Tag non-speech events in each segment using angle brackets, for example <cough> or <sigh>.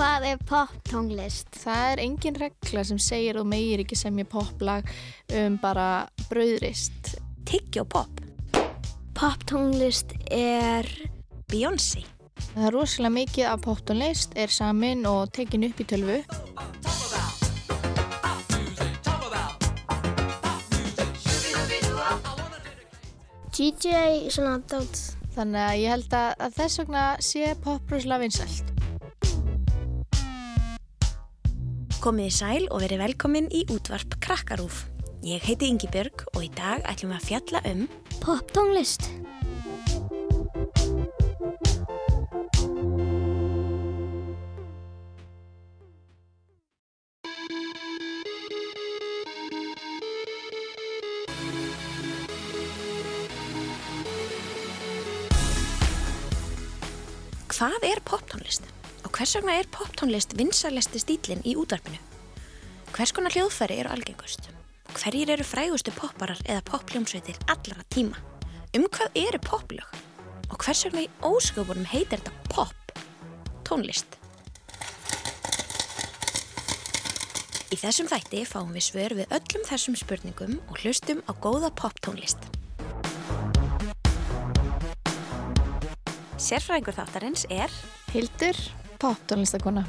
Hvað er poptónlist? Það er engin regla sem segir þú meir ekki semja poplag um bara brauðrist. Tiggjó pop. Poptónlist er Beyoncé. Það er rosalega mikið af poptónlist er samin og tekin upp í tölvu. DJ svona dát. Þannig að ég held að, að þess vegna sé pop rosalega vinsælt. Komið í sæl og verið velkomin í útvarp Krakkarúf. Ég heiti Ingi Björg og í dag ætlum við að fjalla um Poptónlist. hvað er poptónlist hvers vegna er poptónlist vinsælasti stílinn í útvarpinu? Hvers konar hljóðfæri eru algengust? Hverjir eru frægustu popparar eða poppljómsveitir allra tíma? Um hvað eru poplög? Og hvers vegna í ósköpunum heitir þetta pop? Tónlist. Í þessum þætti fáum við svör við öllum þessum spurningum og hlustum á góða poptónlist. Sérfræðingur þáttarins er Hildur, poptónlistakona.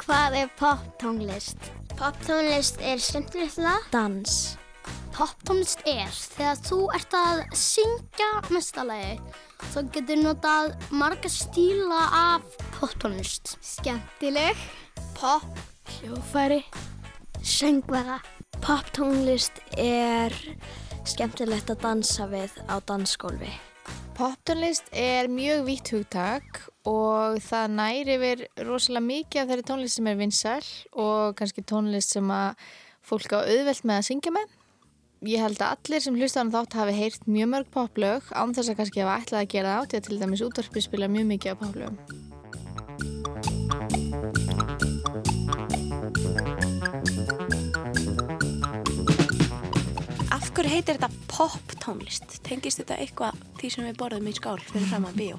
Hvað er poptónlist? Poptónlist er skemmtilegt lag. Dans. Poptónlist er þegar þú ert að syngja mestalagi. Þú getur notað marga stíla af poptónlist. Skemmtileg. Pop. Hljófæri. Söngvara. Poptónlist er skemmtilegt að dansa við á dansgólfi. Poptónlist er mjög vítt hugtak og það næri yfir rosalega mikið af þeirri tónlist sem er vinsæl og kannski tónlist sem að fólk á auðvelt með að syngja með. Ég held að allir sem hlusta á hann þátt hafi heyrt mjög mörg poplög án þess að kannski hafa ætlað að gera það á því að til dæmis útvarpi spila mjög mikið af poplögum. Heitir þetta poptónlist? Tengist þetta eitthvað því sem við borðum í skál fyrir fram að bíó?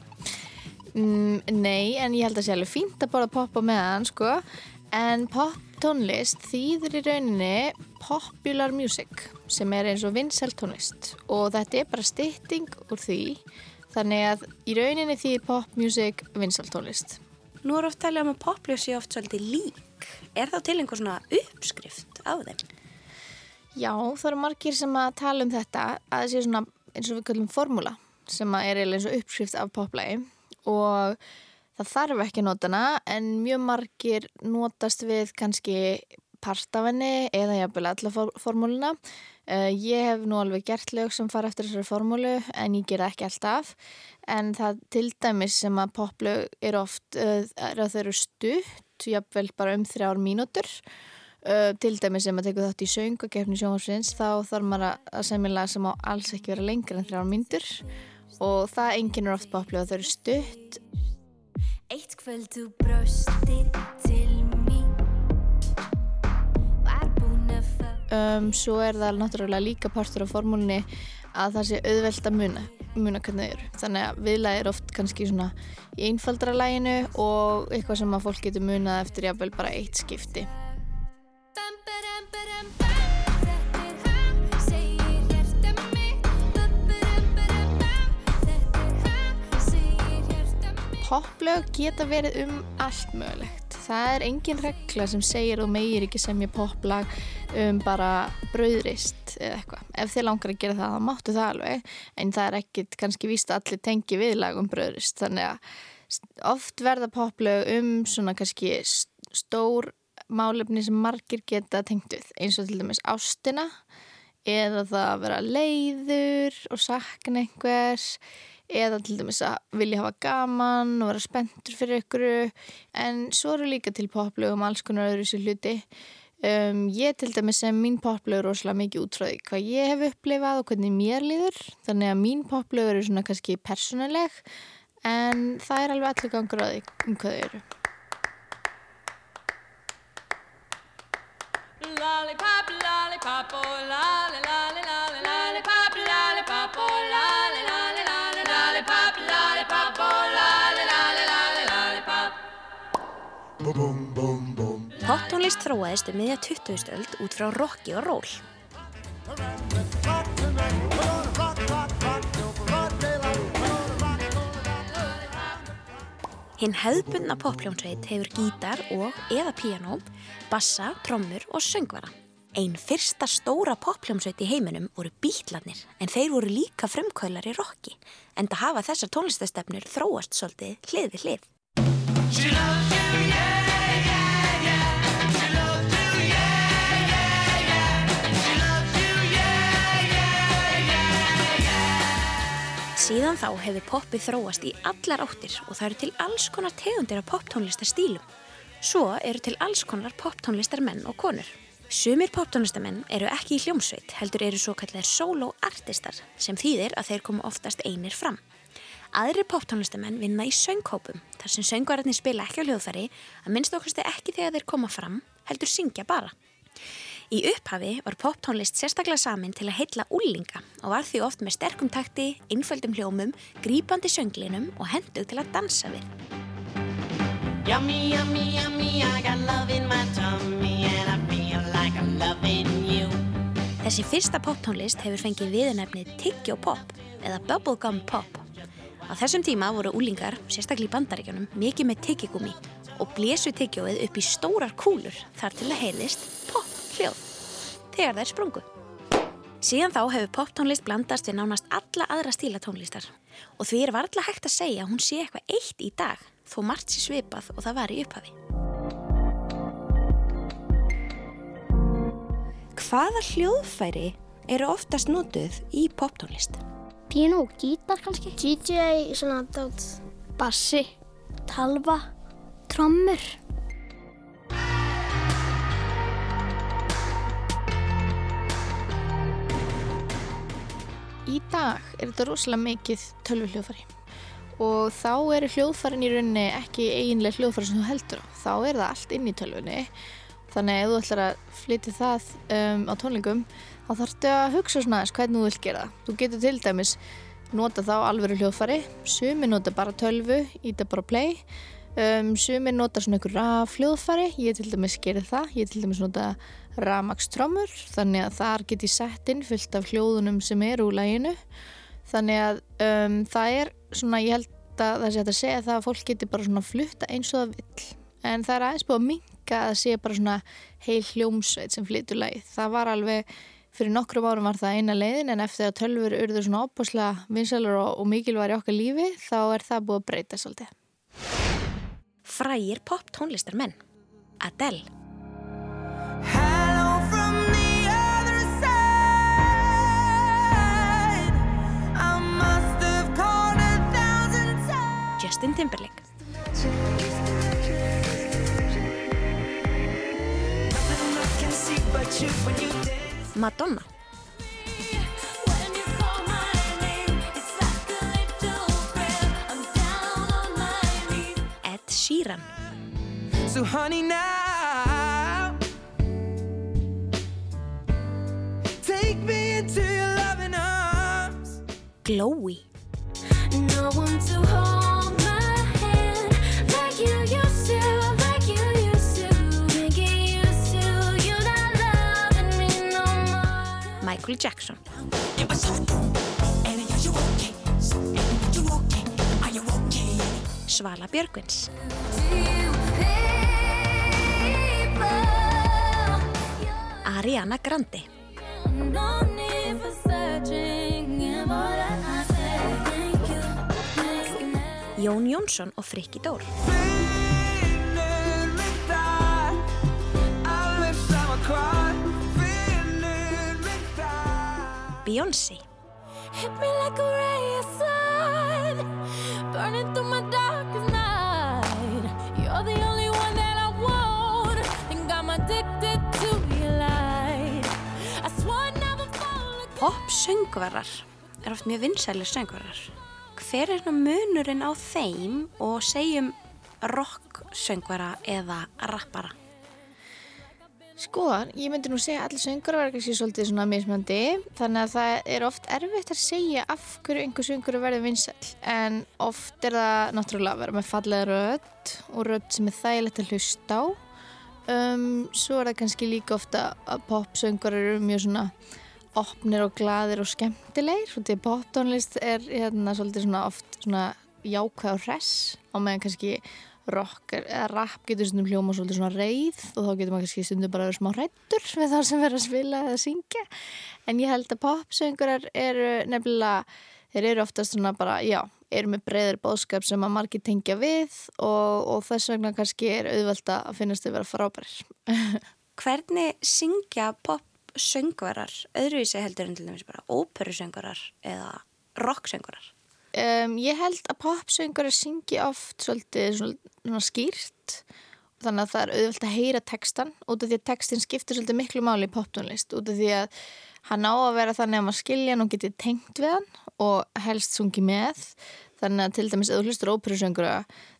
Mm, nei, en ég held að sé alveg fínt að borða pop á meðan, sko. En poptónlist þýðir í rauninni popular music sem er eins og vinsælt tónlist og þetta er bara stytting úr því þannig að í rauninni þýðir pop music vinsælt tónlist. Nú er oft talið um að poplög sé oft svolítið lík. Er þá til einhver svona uppskrift á þeim? Já, það eru margir sem að tala um þetta að það sé svona eins og við kallum formúla sem að er eins og uppskrift af poplægi og það þarf ekki hana en mjög margir notast við kannski partavenni eða jafnvel alla for formúluna. Uh, ég hef nú alveg gert lög sem fara eftir þessari formúlu en ég gera ekki alltaf. En það til dæmis sem að poplög er oft uh, er að þau eru stutt, jafnvel bara um þrjár mínútur Uh, til dæmis sem að teka þátt í söng og gefni sjónvarsins þá þarf maður að semjulega sem á alls ekki vera lengur en þrjár myndur og það enginn er oft báplið að þau eru stutt. Eitt kvöld þú brostir til mín. Var búin að fá um, svo er það náttúrulega líka partur af formúlinni að það sé auðvelt að muna muna hvernig þau eru. Þannig að viðlæði er oft kannski svona í einfaldra læginu og eitthvað sem að fólk getur munað eftir jafnvel bara eitt skipti Poplög geta verið um allt mögulegt. Það er engin regla sem segir þú meir ekki semja poplag um bara brauðrist eða eitthvað. Ef þið langar að gera það, þá máttu það alveg. En það er ekkit kannski víst að allir tengi viðlag um brauðrist. Þannig að oft verða poplög um svona kannski stór málefni sem margir geta tengt við. Eins og til dæmis ástina eða það að vera leiður og sakna einhvers eða til dæmis að vilja hafa gaman og vera spenntur fyrir ykkur. En svo eru líka til poplög um alls konar öðru sér hluti. Um, ég til dæmis sem mín poplög er rosalega mikið út frá því hvað ég hef upplifað og hvernig mér líður. Þannig að mín poplög eru svona kannski persónuleg en það er alveg allir gangur á því um hvað þau eru. Lollipop, lollipop, oh lolly, lolly, lolly, Poptónlist þróaðist um miðja 20. öld út frá rocki og ról. Hinn hefðbundna poppljónsveit hefur gítar og eða píanó, bassa, trommur og söngvara. Einn fyrsta stóra poppljónsveit í heiminum voru bítlarnir en þeir voru líka frumkvölar í rocki en það hafa þessar tónlistastefnur þróast svolítið hlið við hlið. Síðan þá hefur poppið þróast í allar áttir og það eru til alls konar tegundir af poptónlistarstílum. Svo eru til alls konar poptónlistarmenn og konur. Sumir poptónlistamenn eru ekki í hljómsveit, heldur eru svo kallar solo-artistar sem þýðir að þeir koma oftast einir fram. Aðri poptónlistamenn vinna í sönghópum, þar sem söngvararnir spila ekki á hljóðfæri, að minnst okkarstu ekki þegar þeir koma fram, heldur syngja bara. Í upphafi var poptónlist sérstaklega samin til að heilla úlinga og var því oft með sterkum takti, einföldum hljómum, grípandi sönglinum og hendug til að dansa við. Yummy, yummy, yummy, I got love in my tummy and I feel like I'm loving you. Þessi fyrsta poptónlist hefur fengið viðunefnið Tyggjó Pop eða Bubblegum Pop. Á þessum tíma voru úlingar, sérstaklega í bandaríkjunum, mikið með tyggjugumi og blésu tyggjóið upp í stórar kúlur þar til að heyrðist pop hljóð þegar þær sprungu. Síðan þá hefur poptónlist blandast við nánast alla aðra stíla tónlistar og því er varla hægt að segja að hún sé eitthvað eitt í dag þó margt sé svipað og það var í upphafi. Hvaða hljóðfæri eru oftast notuð í poptónlist? Piano, gítar kannski? DJ, svona dát. Bassi. Talva. Trommur. Dag er þetta rosalega mikið tölvuhljóðfæri og þá eru hljóðfærin í rauninni ekki eiginlega hljóðfæri sem þú heldur á. Þá er það allt inn í tölvunni. Þannig að ef þú ætlar að flytja það um, á tónlingum þá þarftu að hugsa svona aðeins hvernig þú vilt gera það. Þú getur til dæmis nota þá alvöru hljóðfæri, sumi nota bara tölvu, íta bara play, um, sumi nota svona ykkur raf hljóðfæri, ég til dæmis gerir það, ég til dæmis nota rafmagnstrómur, þannig að þar get ég sett inn fullt af hljóðunum sem eru úr læginu. Þannig að um, það er svona, ég held að það sé að segja það að fólk getur bara svona flutta eins og það vill. En það er aðeins búið að minka að sé bara svona heil hljómsveit sem flytur lægið. Það var alveg, fyrir nokkrum árum var það eina leiðin en eftir að tölfur urður svona opaslega vinsalur og, og mikilværi okkar lífi þá er það búið að breyta svolítið. Frægir poptónlistarmenn. Adele, on my knees. Ed Sheeran, So honey now Take me into your loving arms. Glói, No one to hold Michael Jackson, Svala Björgvins, Ariana Grande, No need for searching. And all that I say, thank you, thank you. Jón Jónsson og Frikki Dór. Again. Pop-söngvarar er oft mjög vinsælir söngvarar. Hver er nú munurinn á þeim og segjum rock-söngvara eða rappara? Sko, ég myndi nú segja að allir söngur verður kannski svolítið svona mismöndi þannig að það er oft erfitt að segja af hverju einhver söngur verður vinsall en oft er það náttúrulega að vera með fallega rödd og rödd sem er þægilegt að hlusta á. Um, svo er það kannski líka ofta að popsöngur eru mjög svona opnir og gladir og skemmtilegir og því að poptónlist er hérna svolítið svona oft svona jákvæð og hress og meðan kannski rock eða rap getur stundum hljóma svolítið svona reið og þá getur maður kannski stundum bara að vera smá hrættur með <laughs> það sem verður að spila eða syngja en ég held að popsöngurar eru nefnilega, þeir eru oftast svona bara, já, eru með breyðir bóðskap sem að margir tengja við og, og þess vegna kannski er auðvelt að finnast þau vera frábærir <laughs> Hvernig syngja popsöngvarar öðruvísi heldur en til dæmis bara óperusöngvarar eða rocksöngvarar? Um, ég held að popsöngurar syngi oft svolítið svona, skýrt. Þannig að það er auðvöld að heyra textan út af því að textin skiptir svolítið miklu máli í poptónlist. Út af því að hann á að vera þannig að maður skilja hann og geti tengt við hann og helst sungi með. Þannig að til dæmis eða hlustur óperusöngura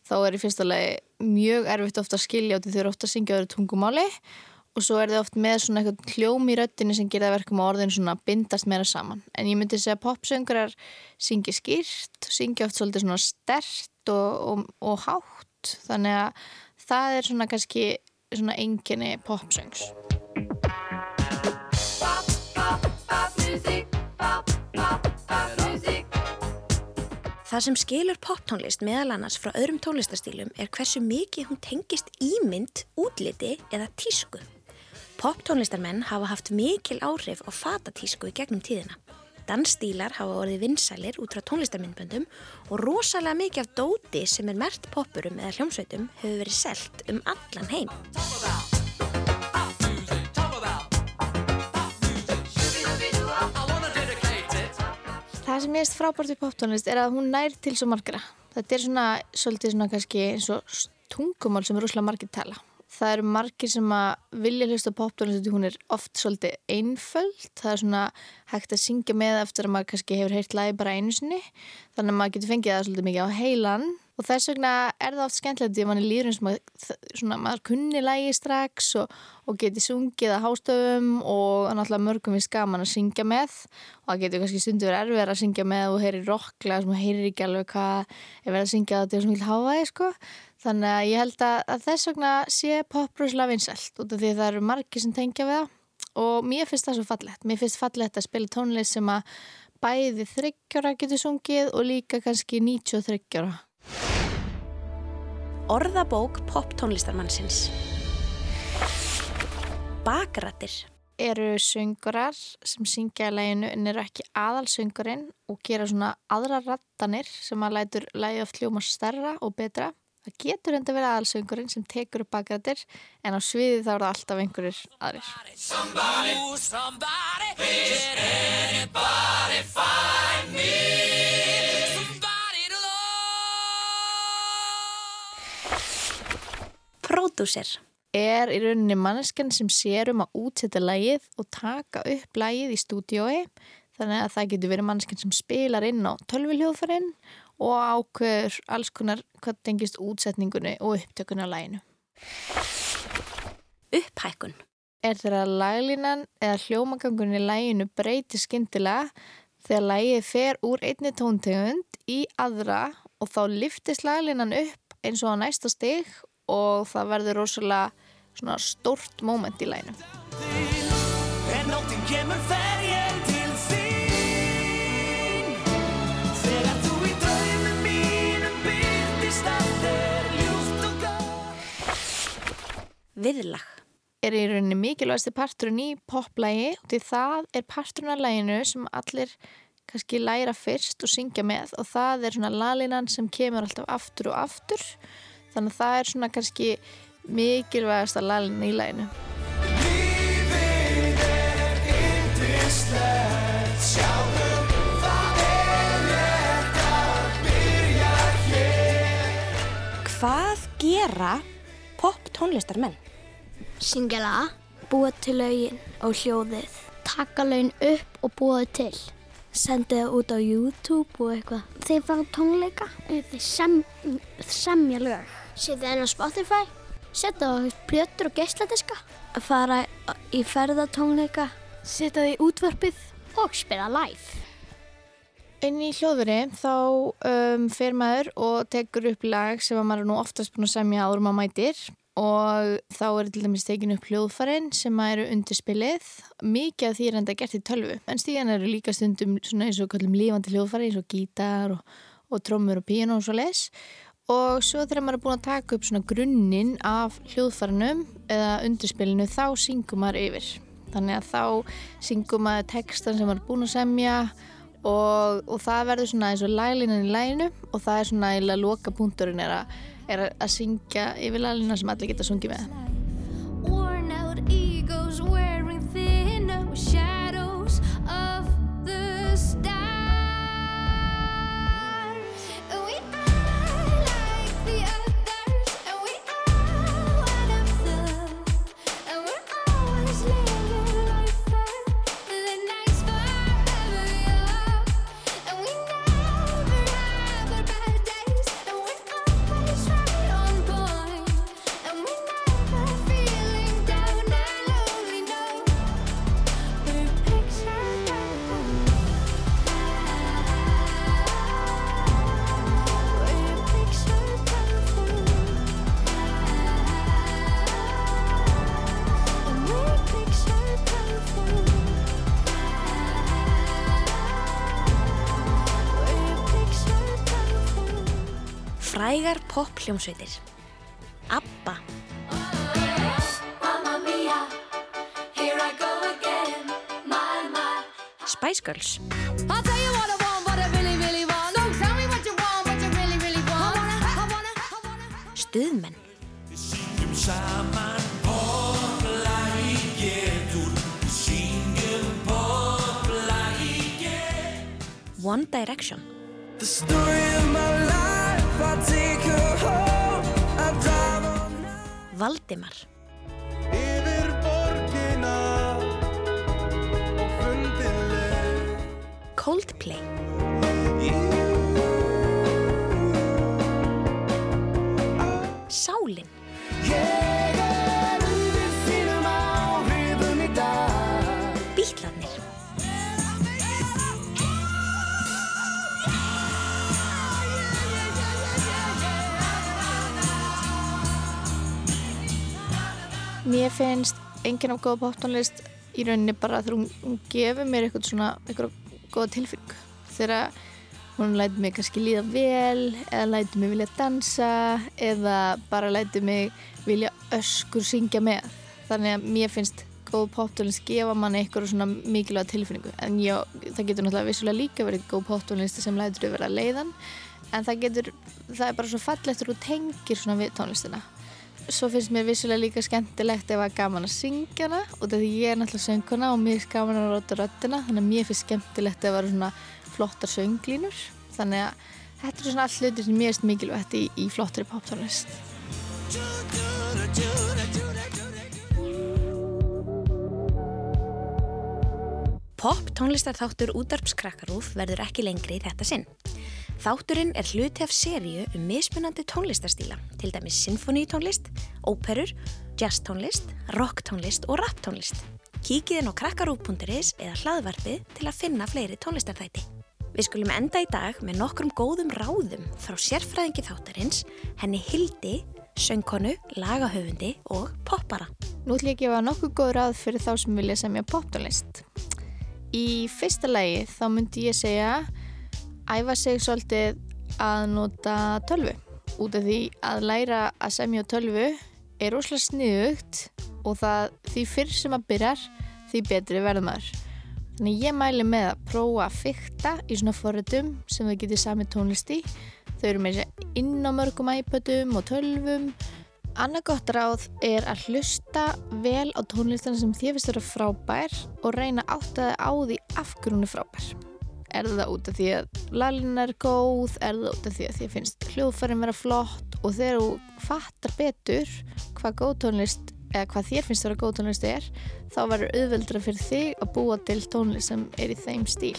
þá er í fyrsta lagi mjög erfitt ofta að skilja út af því þau eru ofta að syngja öðru tungumáli. og svo er þið oft með svona eitthvað hljóm í röddinni sem gera það verkum á orðin svona bindast meira saman. En ég myndi segja að popsöngurar syngi skýrt, syngja oft svolítið svona stert og, og, og hátt, þannig að það er svona kannski svona enginni popsöngs. Það sem skilur poptónlist meðal annars frá öðrum tónlistastílum er hversu mikið hún tengist ímynd, útliti eða tísku. Poptónlistarmenn hafa haft mikil áhrif á fatatísku í gegnum tíðina. Dansstílar hafa orðið vinsælir út frá tónlistarmyndböndum og rosalega mikið af dóti sem er mert poppurum eða hljómsveitum hefur verið selt um allan heim. Það sem ég veist frábært við poptónlist er að hún nær til svo margra. Þetta er svona, svolítið svona kannski eins og tungumál sem er rosalega margir tala. Það eru margir sem að vilja hlusta á poptónlist hún er oft svolítið einföld. Það er svona hægt að syngja með eftir að maður kannski hefur heyrt lagi bara einu sinni. Þannig að maður getur fengið það svolítið mikið á heilan. Og þess vegna er það oft skemmtilegt því að mann er líður eins og maður, svona, maður kunni lagi strax og, og geti sungið að hástöfum og náttúrulega mörgum við skaman að syngja með og það getur kannski stundu verið erfið að syngja með og heyri rocklega sem maður heyrir ekki alveg hvað er verið að syngja þetta er svona hil háaði sko. Þannig að ég held að, að þess vegna sé pop rosalega vinsælt út af því að það eru margir sem tengja við það og mér finnst það svo fallegt. Mér finnst fallegt að spila tónlist sem að bæði þryggjóra getur sungið og líka kannski 93 ára. Orðabók poptónlistarmannsins. Bakrættir. eru söngurar sem syngja í læginu en eru ekki aðalsöngurinn og gera svona aðra rattanir sem að lætur lægi oft hljóma stærra og betra. Það getur enda verið aðalsöngurinn sem tekur upp bakrættir en á sviði þá eru það alltaf einhverjir aðrir. Pródúser. er í rauninni manneskan sem sér um að útsetja lægið og taka upp lægið í stúdiói þannig að það getur verið manneskan sem spilar inn á tölviljóðfarinn og ákveður alls konar hvað tengist útsetningunni og upptökunni á læginu. Upphækkun. Er þeirra laglínan eða hljómagangurinn í læginu breytir skyndilega þegar lægið fer úr einni tóntegund í aðra og þá liftist laglínan upp eins og á næsta stig og það verður rosalega svona stórt moment í læginu. Viðlag. Er í rauninni mikilvægsti parturinn í poplægi og því það er parturinn af læginu sem allir kannski læra fyrst og syngja með og það er svona lalinan sem kemur alltaf aftur og aftur þannig að það er svona kannski mikilvægast að lalina í læginu. Lífið er yndislegt Sjáðu, það er rétt að byrja Syngja lag, Búa til lögin og hljóðið. taka laun upp og búa þau til. Sendið það út á YouTube og eitthvað. Þeir fara tónleika, þeir sem, semja lög. Setja þeir á Spotify Setja á plötur og geisladiska. Að fara í ferðatónleika. Setja því útvarpið. Og spila live. Inn í hljóðveri þá um, fer maður og tekur upp lag sem að maður er nú oftast búin að semja áður maður mætir og þá er til dæmis tekin upp hljóðfærin sem eru undirspilið. Mikið af því er enda gert í tölvu en stíðan eru líka stundum svona eins og kallum lífandi hljóðfæri eins og gítar og, og trommur og píano og svo les og svo þegar maður er búin að taka upp svona grunninn af hljóðfærinum eða undirspilinu þá syngum maður yfir. Þannig að þá syngum maður textan sem maður er búin að semja og, og það verður svona eins og laglinan í læginu og það er svona eða loka punkturinn er, er að syngja yfir laglina sem allir geta sungið með. Getur Við syngjum poplagi getur One Direction, The story of my life, Valdimar, Coldplay, finnst enginn af góða poptónlist í rauninni bara þegar hún, hún gefur mér eitthvað svona, eitthvað góða tilfinning. Þegar hún læti mig kannski líða vel eða læti mig vilja dansa eða bara læti mig vilja öskur syngja með. Þannig að mér finnst góð poptónlist gefa manni eitthvað svona mikilvæga tilfinningu. En já, það getur náttúrulega vissulega líka verið góð poptónlist sem lætur þau vera leiðan en það getur, það er bara svo fallegt þegar þú tengir svona við tónlistina svo finnst mér vissulega líka skemmtilegt ef er gaman að syngja hana og þetta ég er náttúrulega sönguna og mér finnst gaman að ráta röttina þannig að mér finnst skemmtilegt ef það eru svona flottar sönglínur þannig að þetta er svona allt hluti sem mér finnst mikilvægt í, í flottri poptónlist Pop tónlistarþáttur útarpskrakkarúf verður ekki lengri í þetta sinn. Þátturinn er hluti af seríu um mismunandi tónlistarstíla, til dæmis sinfoníutónlist, óperur, jazztónlist, rocktónlist og rapptónlist. Kíkið inn á krakkarúf.is eða hlaðvarpið til að finna fleiri tónlistarþætti. Við skulum enda í dag með nokkrum góðum ráðum frá sérfræðingi þáttarins, henni Hildi, söngkonu, lagahöfundi og poppara. Nú ætlum ég að gefa nokkuð góð ráð fyrir þá sem vilja semja poptónlist. Í fyrsta lagi þá myndi ég segja æfa sig svolítið að nota tölvu. Út af því að læra að semja tölvu er rosalega sniðugt og það því fyrr sem að byrjar því betri verður maður. Þannig ég mæli með að prófa að fykta í svona forritum sem þau getið sami tónlist í. Þau eru með sér inn á mörgum iPodum og tölvum Annað gott ráð er að hlusta vel á tónlistan sem þér finnst vera frábær og reyna að átta þig á því af hverju hún er frábær. Er það út af því að lalina er góð, er það út af því að þér finnst hljóðfærin vera flott og þegar þú fattar betur hvað góð tónlist eða hvað þér finnst vera góð tónlist er, þá verður auðveldra fyrir þig að búa til tónlist sem er í þeim stíl.